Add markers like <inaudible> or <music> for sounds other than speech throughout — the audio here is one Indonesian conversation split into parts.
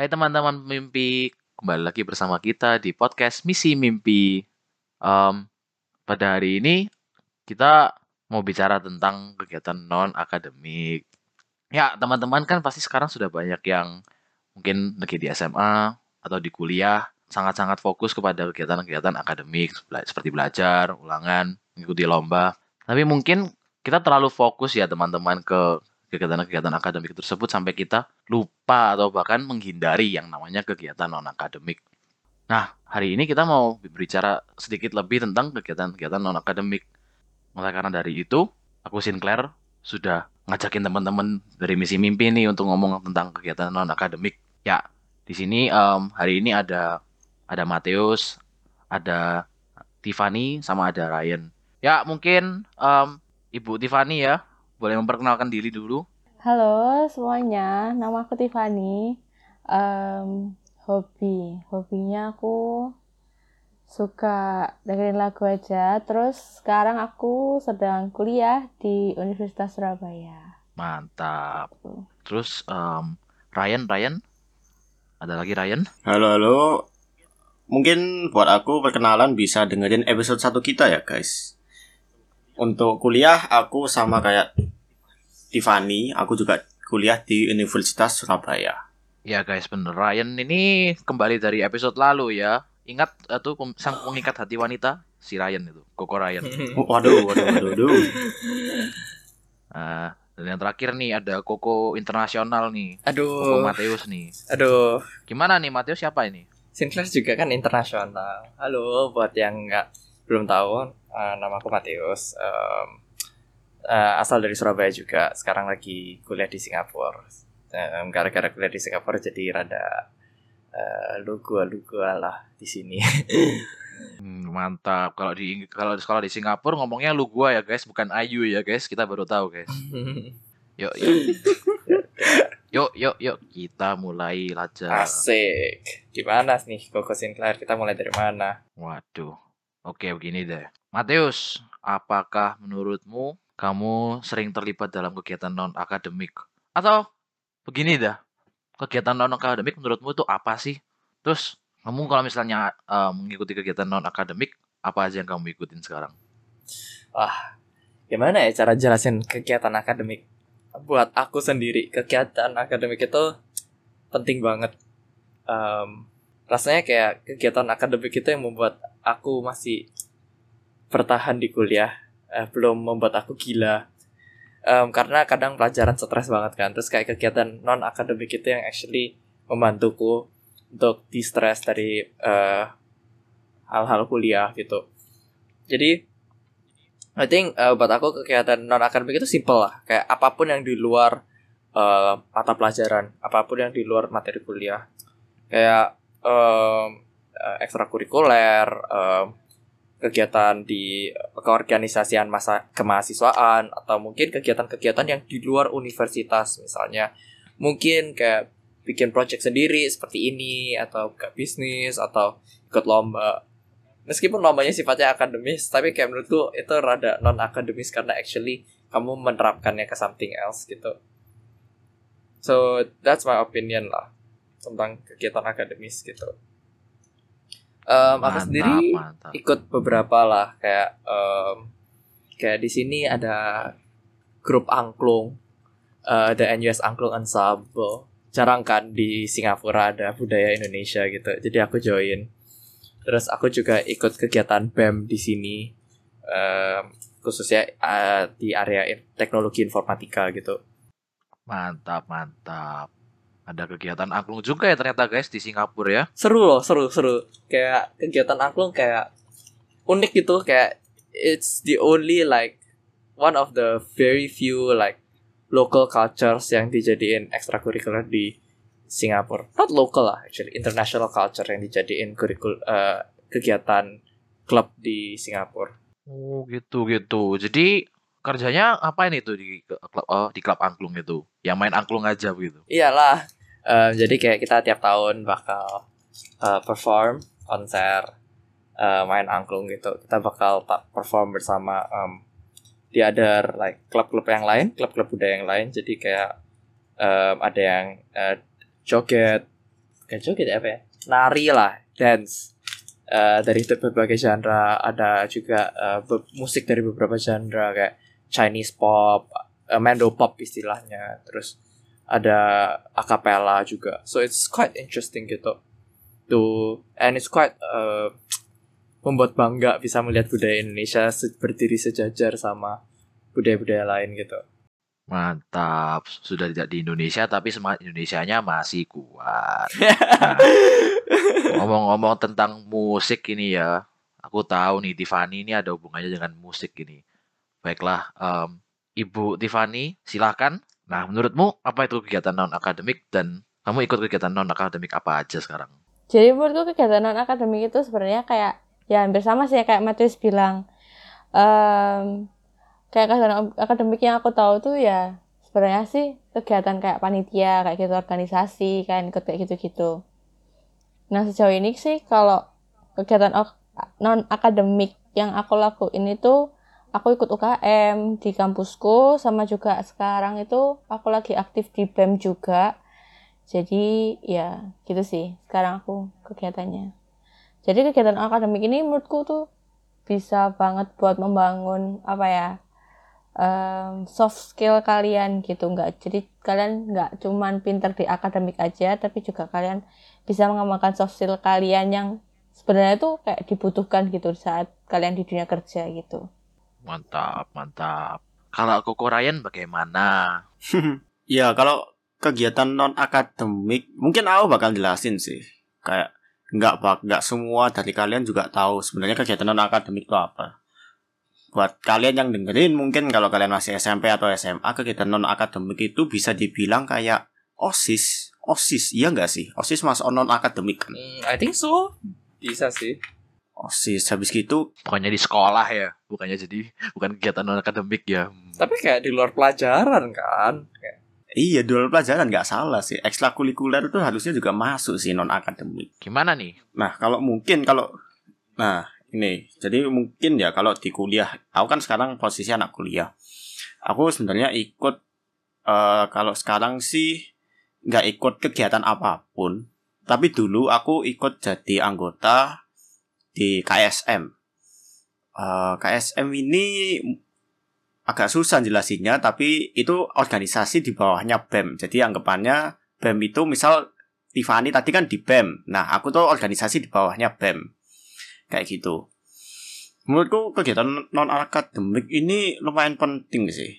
Hai teman-teman mimpi, kembali lagi bersama kita di podcast Misi Mimpi. Em, pada hari ini kita mau bicara tentang kegiatan non akademik. Ya, teman-teman kan pasti sekarang sudah banyak yang mungkin lagi di SMA atau di kuliah sangat-sangat fokus kepada kegiatan-kegiatan akademik seperti belajar, ulangan, mengikuti lomba. Tapi mungkin kita terlalu fokus ya teman-teman ke kegiatan-kegiatan akademik tersebut sampai kita lupa atau bahkan menghindari yang namanya kegiatan non akademik. Nah, hari ini kita mau berbicara sedikit lebih tentang kegiatan-kegiatan non akademik. Oleh karena dari itu, aku Sinclair sudah ngajakin teman-teman dari misi mimpi nih untuk ngomong tentang kegiatan non akademik. Ya, di sini em, hari ini ada ada Mateus, ada Tiffany, sama ada Ryan. Ya, mungkin em, Ibu Tiffany ya, boleh memperkenalkan diri dulu. Halo semuanya, nama aku Tiffany. Em, hobi, hobinya aku suka dengerin lagu aja. Terus sekarang aku sedang kuliah di Universitas Surabaya. Mantap. Terus em, Ryan, Ryan, ada lagi Ryan? Halo halo. Mungkin buat aku perkenalan bisa dengerin episode 1 kita ya guys. Untuk kuliah aku sama kayak Tiffany, aku juga kuliah di Universitas Surabaya. Ya guys, bener. Ryan ini kembali dari episode lalu ya. Ingat eh, tuh pem- sang pengikat hati wanita, si Ryan itu, Koko Ryan. <laughs> Oh, waduh, waduh, waduh, waduh. Nah, <laughs> dan yang terakhir nih ada Koko internasional nih, Koko Aduh, Mateus nih. aduh. Gimana nih Mateus siapa ini? Sinclair juga kan internasional. Halo, buat yang nggak belum tahu, eh, nama aku Matius. Em, eh, asal dari Surabaya juga. Sekarang lagi kuliah di Singapura. Em, gara-gara kuliah di Singapura jadi rada uh, lugu-lugu lah di sini. <laughs> Hmm, mantap. Kalau di kalau di sekolah di Singapura ngomongnya lu gua ya guys, bukan Ayu ya guys. Kita baru tahu guys. <laughs> Yuk, yuk. Yuk, yuk, yuk. Kita mulai aja. Asik. Gimana nih Koko Sinclair? Kita mulai dari mana? Waduh. Oke, begini deh. Mateus, apakah menurutmu kamu sering terlibat dalam kegiatan non-akademik? Atau begini dah, kegiatan non-akademik menurutmu itu apa sih? Terus, kamu kalau misalnya eh, mengikuti kegiatan non-akademik, apa aja yang kamu ikutin sekarang? Wah, gimana ya cara jelasin kegiatan akademik? Buat aku sendiri, kegiatan akademik itu penting banget. Em, rasanya kayak kegiatan akademik itu yang membuat aku masih bertahan di kuliah, eh, belum membuat aku gila. Em, karena kadang pelajaran stres banget kan. Terus kayak kegiatan non akademik itu yang actually membantuku untuk di-stress dari eh, hal-hal kuliah gitu. Jadi I think uh, buat aku kegiatan non akademik itu simple lah kayak apa pun yang di luar uh, mata pelajaran apa pun yang di luar materi kuliah kayak um, uh, ekstrakurikuler um, kegiatan di keorganisasian masa kemahasiswaan atau mungkin kegiatan-kegiatan yang di luar universitas. Misalnya mungkin kayak bikin project sendiri seperti ini atau buka bisnis atau ikut lomba. Meskipun lombanya sifatnya akademis tapi kayak menurutku itu rada non akademis karena actually kamu menerapkannya ke something else gitu. So that's my opinion lah tentang kegiatan akademis gitu Em, aku sendiri mantap. ikut beberapa lah kayak em, kayak di sini ada grup angklung eh, ada NUS Angklung Ensemble jarang kan di Singapura ada budaya Indonesia gitu jadi aku join terus aku juga ikut kegiatan BEM di sini em, khususnya eh, di area teknologi informatika gitu Mantap, mantap. Ada kegiatan angklung juga ya ternyata guys di Singapura ya. seru loh seru seru kayak kegiatan angklung kayak unik gitu kayak it's the only like one of the very few like local cultures yang dijadiin ekstrakurikuler di Singapura not local lah actually international culture yang dijadiin kurikul eh, kegiatan klub di Singapura Oh gitu gitu. Jadi kerjanya apa ini tuh di klub oh, di klub angklung itu? Yang main angklung aja begitu. iyalah Eh, jadi kayak kita tiap tahun bakal eh, perform konser eh, main angklung gitu. Kita bakal perform bersama em, di other like klub-klub yang lain klub-klub budaya yang lain. Jadi kayak em, ada yang eh, joget gak joget ya apa ya? Nari lah dance. Eh, dari berbagai genre. Ada juga be- musik dari beberapa genre kayak Chinese pop eh, Mando pop istilahnya. Terus ada acapella juga so it's quite interesting gitu tuh and it's quite eh, membuat bangga bisa melihat budaya Indonesia berdiri sejajar sama budaya-budaya lain gitu Mantap. Sudah tidak di Indonesia tapi semangat Indonesianya masih kuat. <laughs> Ngomong-ngomong tentang musik ini ya, aku tahu nih Tiffany ini ada hubungannya dengan musik ini. Baiklah, em, Ibu Tiffany, silahkan. Nah, menurutmu apa itu kegiatan non akademik dan kamu ikut kegiatan non akademik apa aja sekarang? Jadi menurutku kegiatan non akademik itu sebenarnya kayak ya hampir sama sih kayak Matius bilang. Em, kayak kegiatan akademik yang aku tahu tuh ya sebenarnya sih kegiatan kayak panitia kayak gitu organisasi kayak ikut kayak gitu-gitu. Nah sejauh ini sih kalau kegiatan non akademik yang aku lakuin itu aku ikut UKM di kampusku sama juga sekarang itu aku lagi aktif di BEM juga. Jadi ya gitu sih sekarang aku kegiatannya. Jadi kegiatan akademik ini menurutku tuh bisa banget buat membangun apa ya em, soft skill kalian gitu nggak jadi kalian nggak cuman pinter di akademik aja tapi juga kalian bisa mengembangkan soft skill kalian yang sebenarnya tuh kayak dibutuhkan gitu saat kalian di dunia kerja gitu. Mantap, mantap. Kalau Koko Ryan bagaimana? <laughs> Ya kalau kegiatan non akademik mungkin aku bakal jelasin sih. Kayak nggak bak nggak semua dari kalian juga tahu sebenarnya kegiatan non akademik itu apa. Buat kalian yang dengerin mungkin kalau kalian masih SMP atau SMA kegiatan non akademik itu bisa dibilang kayak osis, osis iya nggak sih? Osis masuk non akademik kan? Hmm, I think so bisa sih Osis habis gitu Bukannya di sekolah ya, bukannya jadi bukan kegiatan non akademik ya. tapi kayak di luar pelajaran kan Kayak, iya dual pelajaran nggak salah sih. Ekstrakurikuler itu harusnya juga masuk sih non akademik. Gimana nih? Nah, kalau mungkin kalau nah, ini. Jadi mungkin ya kalau di kuliah, aku kan sekarang posisi anak kuliah. Aku sebenarnya ikut eh kalau sekarang sih nggak ikut kegiatan apa pun. Tapi dulu aku ikut jadi anggota di KSM. Eh, KSM ini agak susah jelasinnya, tapi itu organisasi di bawahnya BEM. Jadi anggapannya BEM itu misal Tiffany tadi kan di BEM. Nah, aku tuh organisasi di bawahnya BEM. Kayak gitu. Menurutku kegiatan non akademik ini lumayan penting sih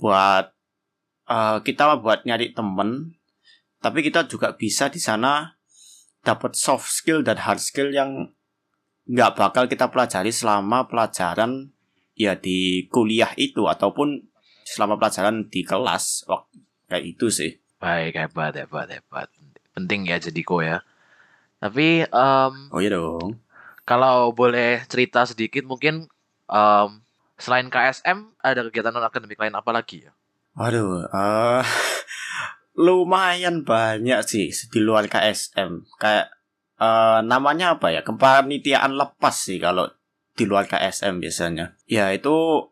buat eh, kita buat nyari temen, tapi kita juga bisa di sana dapat soft skill dan hard skill yang nggak bakal kita pelajari selama pelajaran ya di kuliah itu ataupun selama pelajaran di kelas. Wah, kayak itu sih. Baik, hebat, hebat, hebat. Penting ya jadi ko ya. Tapi em, Oh iya dong. kalau boleh cerita sedikit mungkin em, selain KSM ada kegiatan non akademik lain apa lagi ya? Waduh, eh <laughs> lumayan banyak sih di luar KSM. Kayak eh namanya apa ya? Kepanitiaan lepas sih kalau di luar KSM biasanya. Ya itu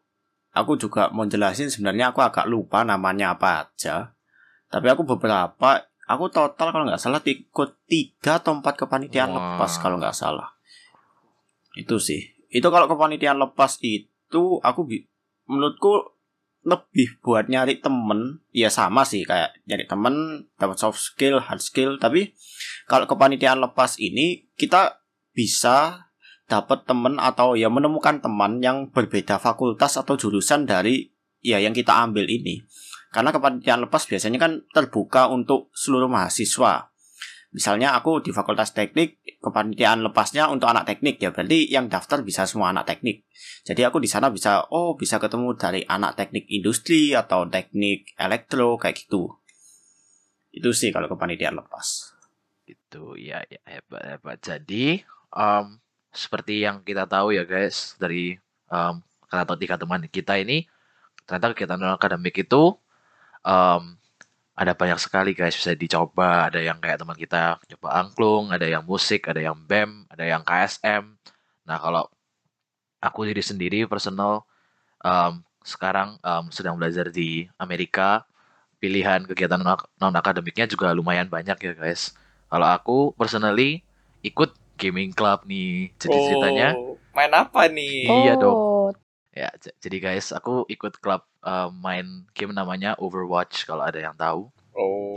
aku juga mau jelasin sebenarnya aku agak lupa namanya apa aja. Tapi aku beberapa, aku total kalau nggak salah ikut tiga atau empat kepanitiaan Wah. lepas kalau nggak salah. Itu sih. Itu kalau kepanitiaan lepas itu aku menurutku lebih buat nyari temen ya sama sih kayak nyari temen dapat soft skill hard skill. Tapi kalau kepanitiaan lepas ini kita bisa dapat temen atau ya menemukan teman yang berbeda fakultas atau jurusan dari ya yang kita ambil ini. Karena kepanitiaan lepas biasanya kan terbuka untuk seluruh mahasiswa misalnya aku di fakultas teknik kepanitiaan lepasnya untuk anak teknik ya berarti yang daftar bisa semua anak teknik jadi aku di sana bisa oh bisa ketemu dari anak teknik industri atau teknik elektro kayak gitu. Itu sih kalau kepanitiaan lepas. Gitu ya, ya hebat hebat. Jadi em, seperti yang kita tahu ya guys dari em, kata tiga teman kita ini ternyata kegiatan akademik itu em, ada banyak sekali guys bisa dicoba. Ada yang kayak teman kita coba angklung, ada yang musik, ada yang BEM, ada yang KSM. Nah kalau aku diri sendiri personal em, sekarang em, sedang belajar di Amerika. Pilihan kegiatan non akademiknya juga lumayan banyak ya guys. Kalau aku personally ikut gaming club nih. Jadi ceritanya Oh, main apa nih? Iya dong. Oh, ya jadi guys, aku ikut klub eh, main game namanya Overwatch kalau ada yang tahu. Oh,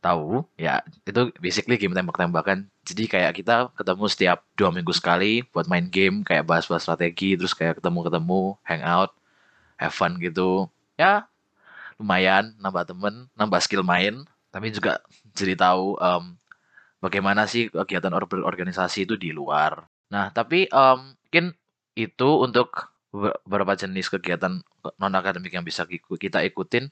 Tahu? Ya, itu basically game tembak-tembakan. Jadi kayak kita ketemu setiap dua minggu sekali buat main game, kayak bahas-bahas strategi, terus kayak ketemu-ketemu, hangout, have fun gitu. Ya, lumayan nambah temen, nambah skill main, tapi juga jadi tahu em, bagaimana sih kegiatan or berorganisasi itu di luar. Nah, tapi em, mungkin itu untuk beberapa jenis kegiatan non akademik yang bisa kita ikutin.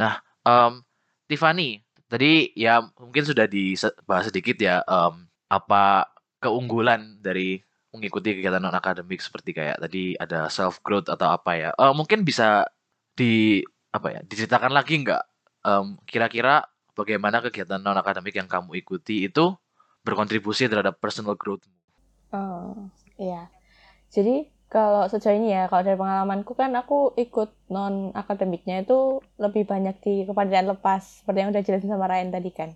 Nah, em, Tiffany, tadi ya mungkin sudah dibahas sedikit ya em, apa keunggulan dari mengikuti kegiatan non akademik seperti kayak tadi ada self growth atau apa ya. Eh, mungkin bisa di apa ya diceritakan lagi nggak Em, kira-kira bagaimana kegiatan non akademik yang kamu ikuti itu berkontribusi terhadap personal growth oh, iya. Jadi kalau sejauh ini ya, kalau dari pengalamanku kan aku ikut non akademiknya itu lebih banyak di kepanitiaan lepas, seperti yang udah jelasin sama Ryan tadi kan.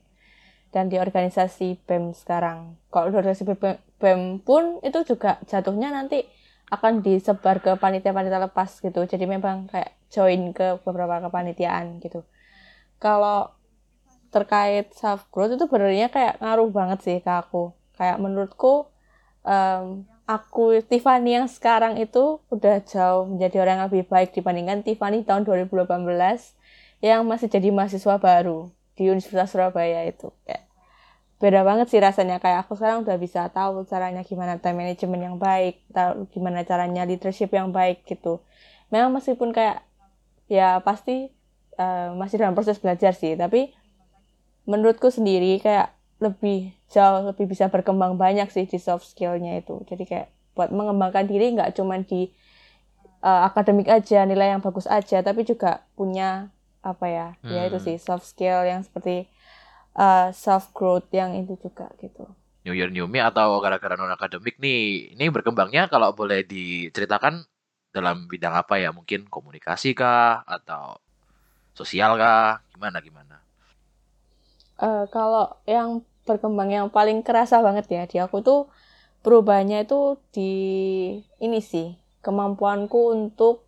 Dan di organisasi BEM sekarang. Kalau di organisasi BEM, BEM pun itu juga jatuhnya nanti akan disebar ke panitia-panitia lepas gitu. Jadi memang kayak join ke beberapa kepanitiaan gitu. Kalau terkait self growth itu sebenarnya kayak ngaruh banget sih ke aku. Kayak menurutku em, aku Tiffany yang sekarang itu udah jauh menjadi orang yang lebih baik dibandingkan Tiffany tahun 2018 yang masih jadi mahasiswa baru di Universitas Surabaya itu. Kayak beda banget sih rasanya. Kayak aku sekarang udah bisa tahu caranya gimana time management yang baik tahu gimana caranya leadership yang baik gitu. Memang meskipun kayak ya pasti eh, masih dalam proses belajar sih tapi menurutku sendiri kayak lebih jauh lebih bisa berkembang banyak sih di soft skillnya itu. Jadi kayak buat mengembangkan diri nggak cuma di uh, akademik aja nilai yang bagus aja tapi juga punya apa ya ya itu Hmm. sih soft skill yang seperti uh, self growth yang itu juga gitu. New Year New Me atau gara-gara non akademik nih ini berkembangnya kalau boleh diceritakan dalam bidang apa ya? Mungkin komunikasi kah atau sosial kah? Gimana gimana? Eh, kalau yang berkembang yang paling kerasa banget ya di aku tuh perubahannya itu di ini sih kemampuanku untuk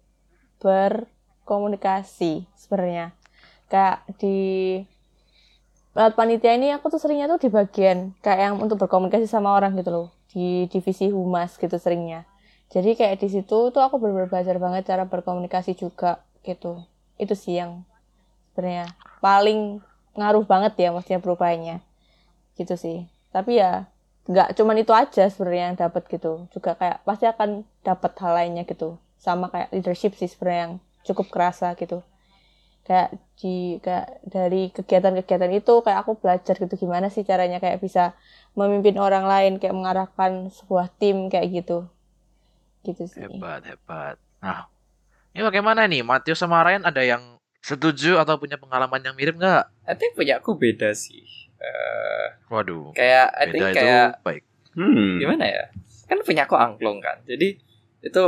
berkomunikasi sebenarnya. Kayak di lewat panitia ini aku tuh seringnya tuh di bagian kayak yang untuk berkomunikasi sama orang gitu loh di divisi humas gitu seringnya. Jadi kayak di situ tuh aku bener-bener belajar banget cara berkomunikasi juga gitu. Itu sih yang sebenarnya paling ngaruh banget ya maksudnya perubahannya gitu sih. Tapi ya nggak cuman itu aja sebenarnya yang dapat gitu. Juga kayak pasti akan dapat hal lainnya gitu. Sama kayak leadership sih sebenarnya yang cukup kerasa gitu. Kayak di kayak dari kegiatan-kegiatan itu kayak aku belajar gitu gimana sih caranya kayak bisa memimpin orang lain kayak mengarahkan sebuah tim kayak gitu. Gitu sih. Hebat hebat. Nah ini bagaimana nih? Matius sama Ryan ada yang setuju atau punya pengalaman yang mirip nggak? I think punya aku beda sih. Eh, waduh kayak I think kayak baik Hmm. gimana ya? Kan punya aku angklung kan. Jadi itu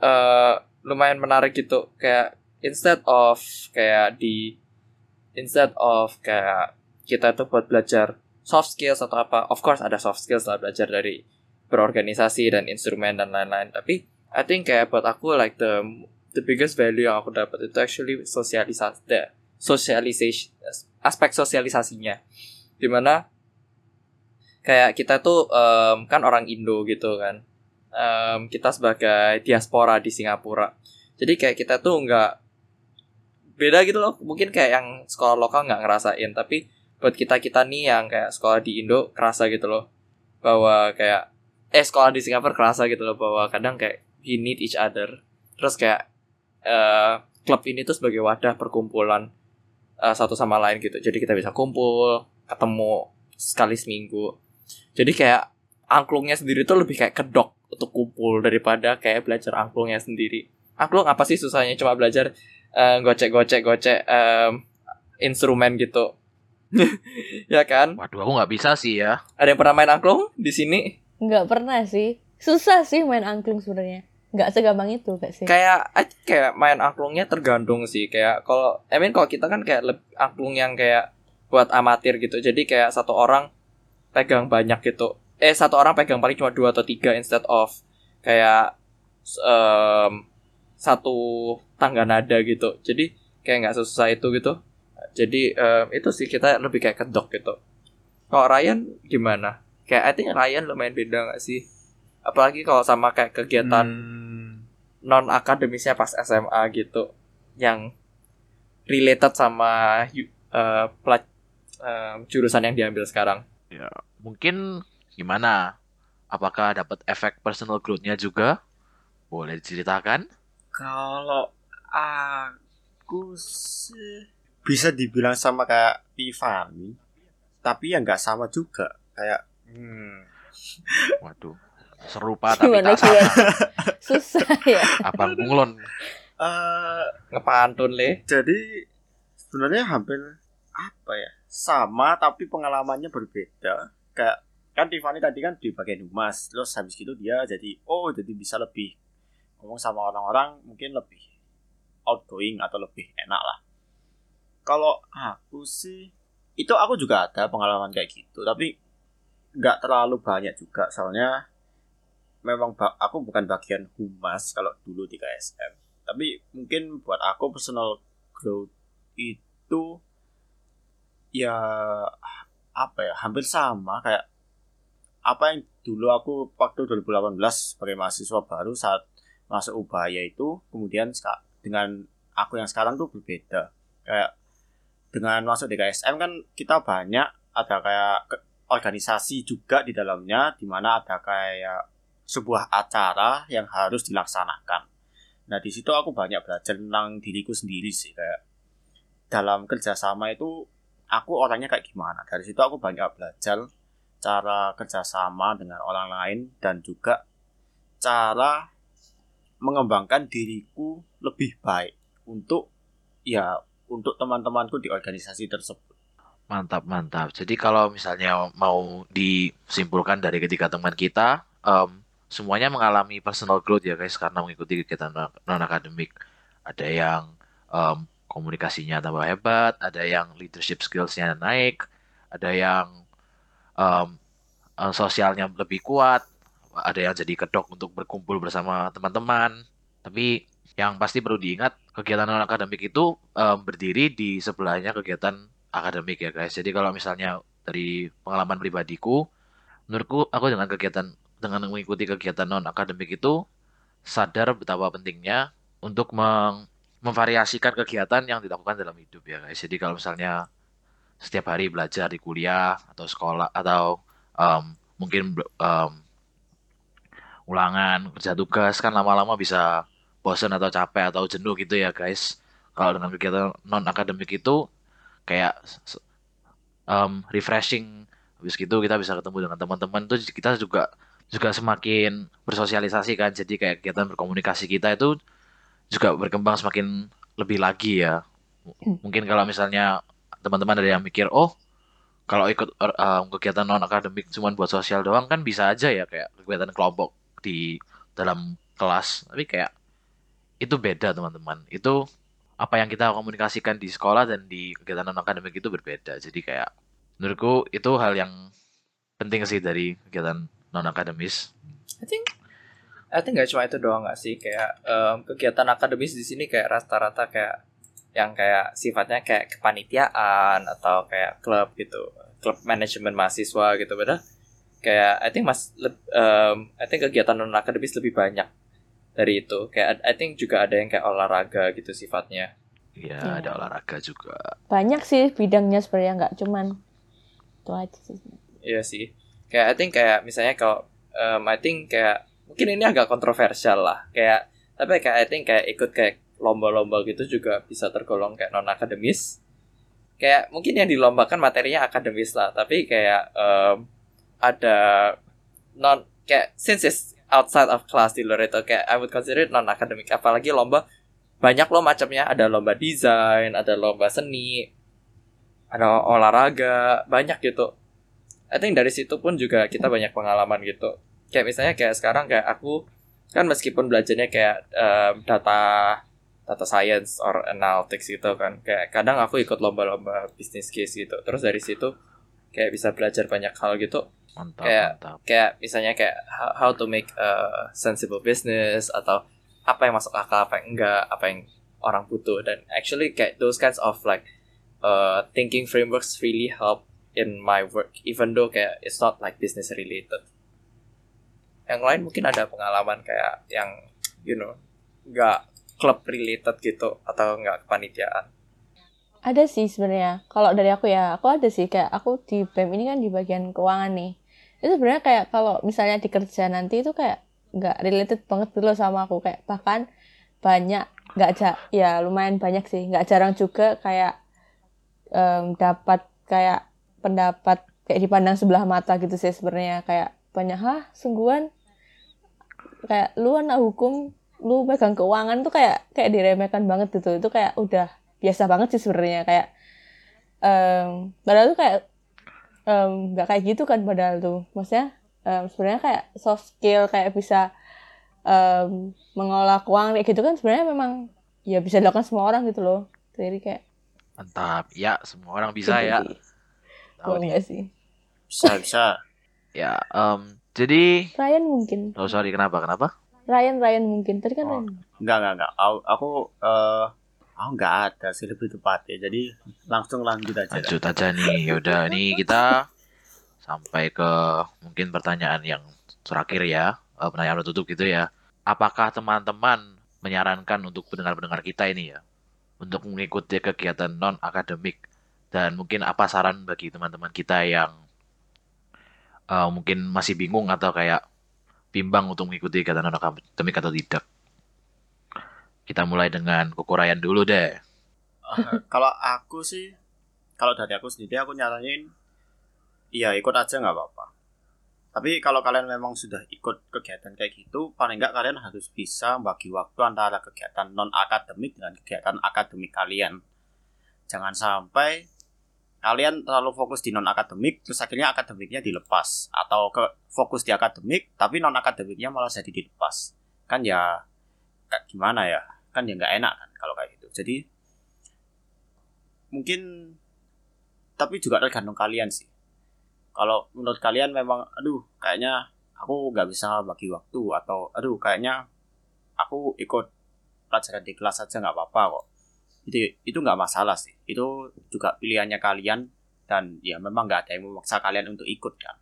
eh lumayan menarik gitu. Kayak instead of kayak di instead of kayak kita tuh buat belajar soft skills atau apa. Of course ada soft skills lah belajar dari berorganisasi dan instrumen dan lain-lain. Tapi I think kayak buat aku like the the biggest value yang aku dapat itu actually sosialisasi the socialization aspek sosialisasinya di mana kayak kita tuh em, kan orang Indo gitu kan. Em, kita sebagai diaspora di Singapura. Jadi kayak kita tuh nggak beda gitu loh. Mungkin kayak yang sekolah lokal nggak ngerasain tapi buat kita kita nih yang kayak sekolah di Indo kerasa gitu loh. Bahwa kayak eh sekolah di Singapura kerasa gitu loh bahwa kadang kayak we need each other. Terus kayak eh klub ini tuh sebagai wadah perkumpulan eh, satu sama lain gitu. Jadi kita bisa kumpul ketemu sekali seminggu. Jadi kayak angklungnya sendiri tuh lebih kayak kedok untuk kumpul daripada kayak belajar angklungnya sendiri. Angklung apa sih susahnya? Cuma belajar eh, gocek-gocek gocek em, instrumen gitu. <laughs> Ya kan? Waduh aku nggak bisa sih ya. Ada yang pernah main angklung di sini? Nggak pernah sih. Susah sih main angklung sebenarnya. Nggak segampang itu gak sih. Kayak think kayak main angklungnya tergantung sih. Kayak kalau I mean kalau kita kan kayak angklung yang kayak buat amatir gitu. Jadi kayak satu orang pegang banyak gitu. Eh satu orang pegang paling cuma dua atau tiga instead of kayak um, satu tangga nada gitu. Jadi kayak nggak susah itu gitu. Jadi um, itu sih kita lebih kayak kedok gitu. Kalau Ryan gimana? Kayak I think Ryan lumayan beda nggak sih? Apalagi kalau sama kayak kegiatan Hmm. non akademisnya pas SMA gitu. Yang related sama yu- eh, eh, jurusan yang diambil sekarang Mungkin gimana? Apakah dapat efek personal growth-nya juga? Boleh diceritakan? Kalau aku sih bisa dibilang sama kayak Tiffany, tapi ya nggak sama juga. Kayak Hmm. <laughs> Waduh, serupa tapi Gimana tak sama. <laughs> Susah ya. Abang Bunglon. eh ngepantun le jadi sebenarnya hampir apa ya sama tapi pengalamannya berbeda. Kayak kan Tiffany tadi kan di bagian humas, terus habis gitu dia jadi oh jadi bisa lebih ngomong sama orang-orang mungkin lebih outgoing atau lebih enak lah. Kalau aku sih itu aku juga ada pengalaman kayak gitu, tapi nggak terlalu banyak juga soalnya memang aku bukan bagian humas kalau dulu di KSM. Tapi mungkin buat aku personal growth itu ya apa ya hampir sama kayak apa yang dulu aku waktu 2018 sebagai mahasiswa baru saat masuk Ubaya itu kemudian dengan aku yang sekarang tuh berbeda. Kayak dengan masuk di KSM kan kita banyak ada kayak organisasi juga di dalamnya di mana ada kayak sebuah acara yang harus dilaksanakan. Nah di situ aku banyak belajar tentang diriku sendiri sih kayak dalam kerjasama itu aku orangnya kayak gimana dari situ aku banyak belajar cara kerjasama dengan orang lain dan juga cara mengembangkan diriku lebih baik untuk ya untuk teman-temanku di organisasi tersebut. Mantap, mantap. Jadi kalau misalnya mau disimpulkan dari ketiga teman kita, em, semuanya mengalami personal growth ya guys karena mengikuti kegiatan non akademik. Ada yang em, komunikasinya tambah hebat, ada yang leadership skills-nya naik, ada yang eh, sosialnya lebih kuat, ada yang jadi kedok untuk berkumpul bersama teman-teman. Tapi yang pasti perlu diingat, kegiatan non akademik itu em, berdiri di sebelahnya kegiatan akademik ya guys. Jadi kalau misalnya dari pengalaman pribadiku, menurutku aku dengan kegiatan dengan mengikuti kegiatan non akademik itu sadar betapa pentingnya untuk meng- memvariasikan kegiatan yang dilakukan dalam hidup ya guys. Jadi kalau misalnya setiap hari belajar di kuliah atau sekolah atau em, mungkin em, ulangan kerja tugas kan lama-lama bisa bosan atau capek atau jenuh gitu ya guys. Kalau dengan kegiatan non akademik itu kayak um, refreshing habis gitu kita bisa ketemu dengan teman-teman tuh kita juga juga semakin bersosialisasi kan jadi kayak kegiatan berkomunikasi kita itu juga berkembang semakin lebih lagi ya M- mungkin kalau misalnya teman-teman ada yang mikir oh kalau ikut um, kegiatan non akademik cuma buat sosial doang kan bisa aja ya kayak kegiatan kelompok di dalam kelas tapi kayak itu beda teman-teman itu apa yang kita komunikasikan di sekolah dan di kegiatan non akademik itu berbeda. Jadi kayak menurutku itu hal yang penting sih dari kegiatan non akademis. I think I think gak cuma itu doang gak sih kayak em, kegiatan akademis di sini kayak rata-rata kayak yang kayak sifatnya kayak kepanitiaan atau kayak klub gitu klub manajemen mahasiswa gitu beda kayak I think mas em, I think kegiatan non akademis lebih banyak dari itu kayak I think juga ada yang kayak olahraga gitu sifatnya Ya, Ya. ada olahraga juga. Banyak sih bidangnya sebenarnya nggak cuman itu aja sih. Iya sih. Kayak I think kayak misalnya kalau um, I think kayak mungkin ini agak kontroversial lah. Kayak tapi kayak I think kayak ikut kayak lomba-lomba gitu juga bisa tergolong kayak non akademis. Kayak mungkin yang dilombakan materinya akademis lah, tapi kayak um, ada non kayak since it's outside of class di luar itu kayak I would consider it non akademik apalagi lomba banyak loh macamnya ada lomba desain ada lomba seni ada olahraga banyak gitu I think dari situ pun juga kita banyak pengalaman gitu. Kayak misalnya kayak sekarang kayak aku kan meskipun belajarnya kayak em, data data science or analytics gitu kan. Kayak kadang aku ikut lomba-lomba business case gitu. Terus dari situ kayak bisa belajar banyak hal gitu Mantap, Kayak- mantap. kayak misalnya kayak how, how to make a sensible business atau apa yang masuk akal apa yang enggak apa yang orang butuh dan actually kayak those kinds of like uh, thinking frameworks really help in my work even though kayak it's not like business related yang lain mungkin ada pengalaman kayak yang you know nggak club related gitu atau nggak kepanitiaan. Ada sih sebenarnya. Kalau dari aku ya, aku ada sih. Kayak aku di BEM ini kan di bagian keuangan nih. Itu sebenarnya kayak kalau misalnya di kerja nanti itu kayak nggak related banget dulu sama aku. Kayak bahkan banyak nggak ja ya lumayan banyak sih. Nggak jarang juga kayak em, dapat kayak pendapat kayak dipandang sebelah mata gitu sih sebenarnya. Kayak banyak hah sungguhan kayak lu anak hukum lu pegang keuangan tuh kayak kayak diremehkan banget gitu itu kayak udah biasa banget sih sebenarnya kayak em padahal tuh kayak em, nggak kayak gitu kan padahal tuh maksudnya em, sebenarnya kayak soft skill kayak bisa em, mengolah keuangan kayak gitu kan sebenarnya memang ya bisa dilakukan semua orang gitu loh jadi kayak Mantap. Ya, semua orang bisa gitu ya. Tahu nih. enggak sih Bisa bisa. Ya, em, jadi Ryan mungkin oh sorry kenapa? Kenapa? Ryan Ryan mungkin tadi kan Oh. Ryan Enggak enggak enggak. Aku aku eh aku enggak ada sih lebih tepatnya. Jadi langsung lanjut aja. Lanjut aja nih. Yaudah, ini kita sampai ke mungkin pertanyaan yang terakhir ya, Eh, pertanyaan tutup gitu ya. Apakah teman-teman menyarankan untuk pendengar-pendengar kita ini ya, untuk mengikuti kegiatan non akademik dan mungkin apa saran bagi teman-teman kita yang eh, mungkin masih bingung atau kayak bimbang untuk mengikuti kegiatan non akademik atau tidak? Kita mulai dengan kukurayan dulu deh. kalau aku sih kalau dari aku sendiri aku nyaranin iya ikut aja nggak apa-apa tapi kalau kalian memang sudah ikut kegiatan kayak gitu paling nggak kalian harus bisa bagi waktu antara kegiatan non akademik dengan kegiatan akademik kalian jangan sampai kalian terlalu fokus di non akademik terus akhirnya akademiknya dilepas. Atau ke fokus di akademik tapi non akademiknya malah jadi dilepas. Kan ya kayak gimana ya? Kan ya nggak enak kan kalau kayak gitu. Jadi mungkin tapi juga tergantung kalian sih. Kalau menurut kalian memang aduh kayaknya aku nggak bisa bagi waktu atau aduh kayaknya aku ikut pelajaran di kelas aja nggak apa-apa kok itu itu nggak masalah sih itu juga pilihannya kalian dan ya memang nggak ada yang memaksa kalian untuk ikut kan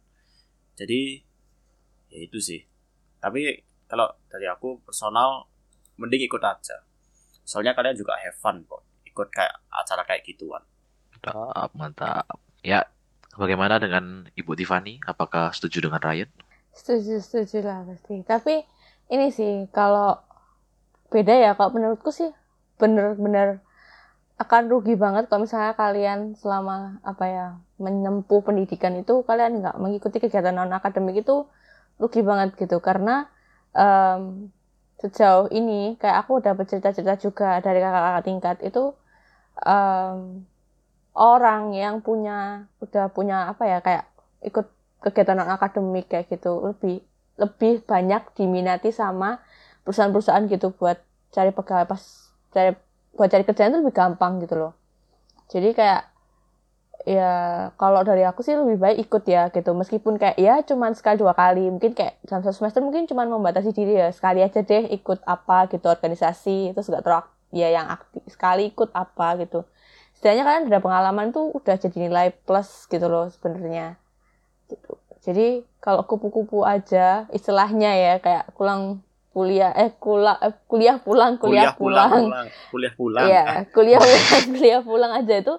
jadi ya itu sih tapi kalau dari aku personal mending ikut aja soalnya kalian juga have fun kok ikut kayak acara kayak gituan Mantap, mantap. Ya, bagaimana dengan Ibu Tiffany? Apakah setuju dengan Ryan? Setuju, setuju lah pasti. Tapi ini sih kalau beda ya, kalau menurutku sih bener-bener akan rugi banget kalau misalnya kalian selama apa ya menempuh pendidikan itu kalian nggak mengikuti kegiatan non akademik itu rugi banget gitu. Karena em, sejauh ini kayak aku udah bercerita-cerita juga dari kakak-kakak tingkat itu em, orang yang punya udah punya apa ya kayak ikut kegiatan non akademik kayak gitu lebih lebih banyak diminati sama perusahaan-perusahaan gitu buat cari pegawai pas cari buat cari kerjaan itu lebih gampang gitu loh. Jadi kayak ya kalau dari aku sih lebih baik ikut ya gitu. Meskipun kayak ya cuman sekali dua kali mungkin kayak dalam satu semester mungkin cuman membatasi diri ya sekali aja deh ikut apa gitu organisasi terus gak terlalu ya yang aktif sekali ikut apa gitu. Setidaknya kalian ada pengalaman tuh udah jadi nilai plus gitu loh sebenarnya. Gitu. Jadi kalau kupu-kupu aja istilahnya ya kayak pulang kuliah eh kula, eh, kuliah pulang kuliah, pulang, pulang kuliah pulang Iya, kuliah pulang, <laughs> kuliah pulang aja itu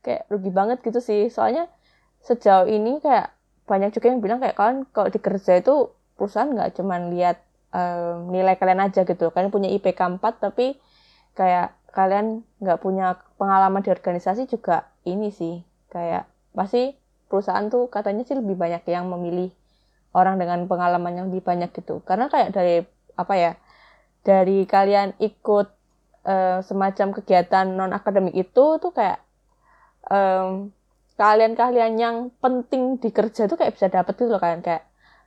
kayak rugi banget gitu sih. Soalnya sejauh ini kayak banyak juga yang bilang kayak kalian kalau di kerja itu perusahaan nggak cuman lihat em, nilai kalian aja gitu. Kalian punya IPK 4 tapi kayak kalian nggak punya pengalaman di organisasi juga ini sih kayak pasti perusahaan tuh katanya sih lebih banyak yang memilih orang dengan pengalaman yang lebih banyak gitu. Karena kayak dari apa ya dari kalian ikut eh, semacam kegiatan non akademik itu tuh kayak em, kalian-kalian yang penting di kerja tuh kayak bisa dapet gitu loh kalian kayak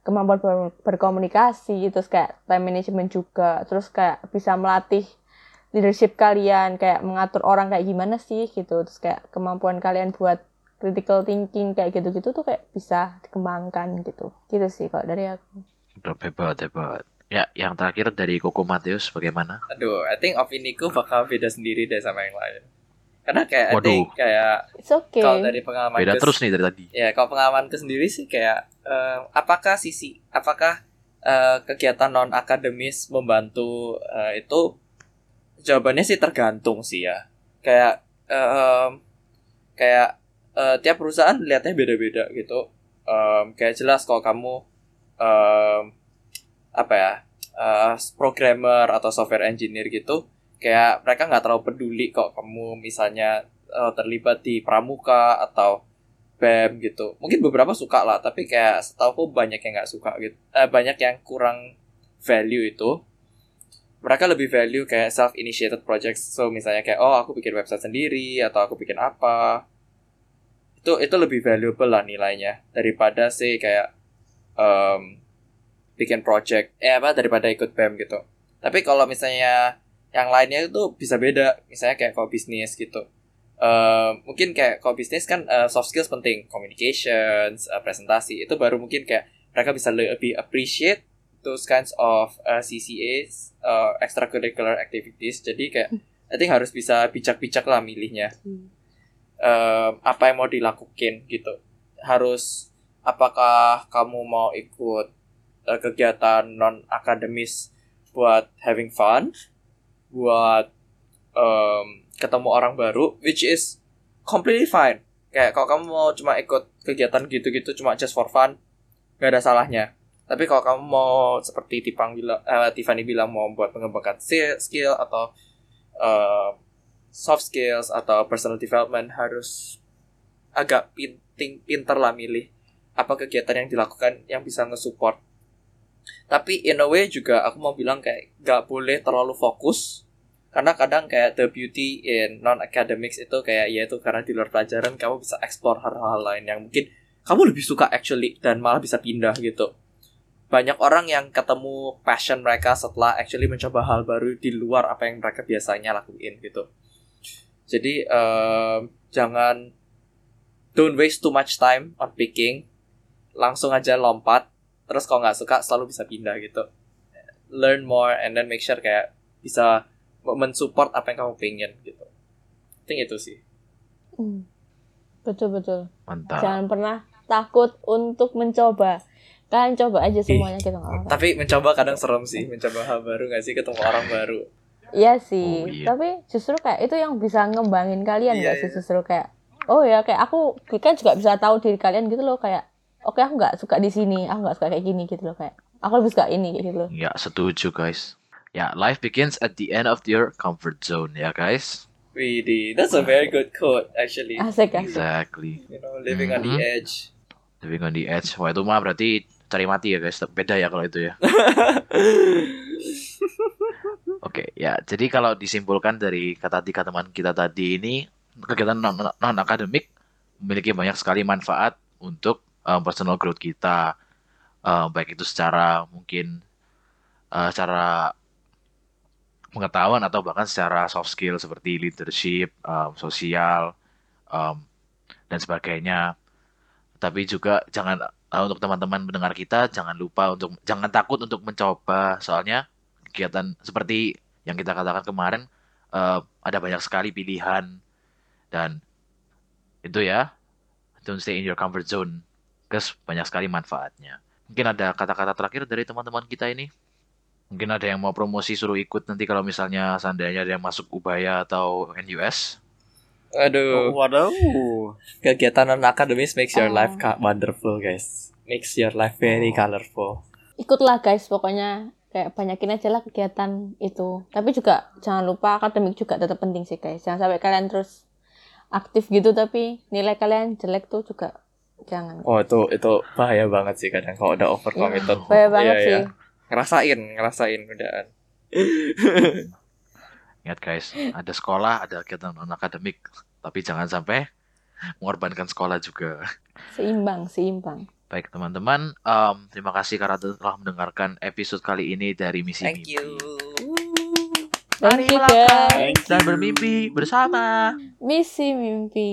kemampuan ber- berkomunikasi terus kayak time management juga terus kayak bisa melatih leadership kalian kayak mengatur orang kayak gimana sih gitu terus kayak kemampuan kalian buat critical thinking kayak gitu-gitu tuh kayak bisa dikembangkan gitu gitu sih kalau dari aku Udah hebat, hebat. Ya, yang terakhir dari Koko Mateus bagaimana? Aduh, I think opini ku bakal beda sendiri deh sama yang lain. Karena kayak I Waduh. think kayak it's okay kalau dari pengalaman Beda terus nih dari tadi. Ya, kalau pengalamanku sendiri sih kayak eh, apakah sisi apakah eh, kegiatan non akademis membantu eh, itu jawabannya sih tergantung sih ya. Kayak em, kayak eh, tiap perusahaan lihatnya beda-beda gitu. Em, kayak jelas kalau kamu em, apa ya eh, programmer atau software engineer gitu kayak mereka nggak terlalu peduli kok kamu misalnya eh, terlibat di pramuka atau BEM gitu. Mungkin beberapa suka lah, tapi kayak setahu banyak yang nggak suka gitu. Eh, banyak yang kurang value itu. Mereka lebih value kayak self initiated projects. So misalnya kayak oh aku bikin website sendiri atau aku bikin apa. Itu itu lebih valuable lah nilainya daripada sih kayak em, bikin project eh apa daripada ikut BEM gitu. Tapi kalau misalnya yang lainnya itu bisa beda. Misalnya kayak kalau bisnis gitu. Eh, mungkin kayak kalau bisnis kan eh, soft skills penting communications eh, presentasi itu baru mungkin kayak mereka bisa lebih appreciate those kinds of eh, CCAs eh, extracurricular activities jadi kayak I think harus bisa bijak-bijak lah milihnya Eh, apa yang mau dilakukan gitu harus apakah kamu mau ikut eh, kegiatan non akademis buat having fun buat em, ketemu orang baru which is completely fine. Kayak kalau kamu mau cuma ikut kegiatan gitu-gitu cuma just for fun gak ada salahnya. Tapi kalau kamu mau seperti Tipang bilang eh, Tiffany bilang mau buat mengembangkan skill, atau eh, soft skills atau personal development harus agak pinting pinter lah milih apa kegiatan yang dilakukan yang bisa nge-support tapi in a way juga aku mau bilang kayak gak boleh terlalu fokus. Karena kadang kayak the beauty in non academics itu kayak ya itu karena di luar pelajaran kamu bisa explore hal-hal lain yang mungkin kamu lebih suka actually dan malah bisa pindah gitu. Banyak orang yang ketemu passion mereka setelah actually mencoba hal baru di luar apa yang mereka biasanya lakuin gitu. Jadi em, jangan don't waste too much time on picking. Langsung aja lompat terus kalau nggak suka selalu bisa pindah gitu. Learn more and then make sure kayak bisa mensupport apa yang kamu pengen gitu. I think itu sih. Hmm. betul betul. Mantap. jangan pernah takut untuk mencoba. Kalian coba aja semuanya gitu nggak apa-apa tapi mencoba kadang serem sih mencoba hal baru nggak sih? Ketemu orang baru. Iya sih, Oh, iya. tapi justru kayak itu yang bisa ngembangin kalian Iya, nggak sih? iya. justru kayak oh ya kayak aku kan juga bisa tahu diri kalian gitu loh. Kayak oke aku nggak suka di sini, aku nggak suka kayak gini gitu loh kayak aku lebih suka ini kayak gitu loh. Ya, setuju guys. Ya, life begins at the end of your comfort zone ya guys. Widih, that's a very good quote actually Asik asik. Exactly. you know living on the Mhm. edge Living on the edge. Wah, itu mah berarti cari mati ya guys. Beda ya kalau itu ya. <laughs> Oke, ya. Jadi kalau disimpulkan dari kata tiga teman kita tadi ini, kegiatan non akademik memiliki banyak sekali manfaat untuk uh, personal growth kita, Uh, baik itu secara mungkin uh, secara pengetahuan atau bahkan secara soft skill seperti leadership, um, sosial, um, dan sebagainya. Tapi juga jangan uh, untuk teman-teman mendengar kita jangan lupa untuk jangan takut untuk mencoba. Soalnya kegiatan seperti yang kita katakan kemarin uh, ada banyak sekali pilihan. Dan itu ya don't stay in your comfort zone guys banyak sekali manfaatnya mungkin ada kata-kata terakhir dari teman-teman kita ini mungkin ada yang mau promosi suruh ikut nanti kalau misalnya seandainya ada yang masuk Ubaya atau NUS aduh Waduh. kegiatan non akademis makes your Oh. life ka- wonderful guys makes your life very colorful Ikutlah guys pokoknya kayak banyakin aja lah kegiatan itu. Tapi juga jangan lupa akademik juga tetap penting sih guys. Jangan sampai kalian terus aktif gitu tapi nilai kalian jelek tuh juga jangan. oh itu itu bahaya banget sih kadang kalau udah over committed Bahaya banget Iya, sih. iya. ngerasain ngerasain udahan <laughs> ingat guys ada sekolah ada kegiatan non akademik tapi jangan sampai mengorbankan sekolah juga Seimbang, seimbang. Baik teman-teman, em, terima kasih karena telah mendengarkan episode kali ini dari Misi thank Mimpi. you Thank you Dan bermimpi bersama. Misi mimpi.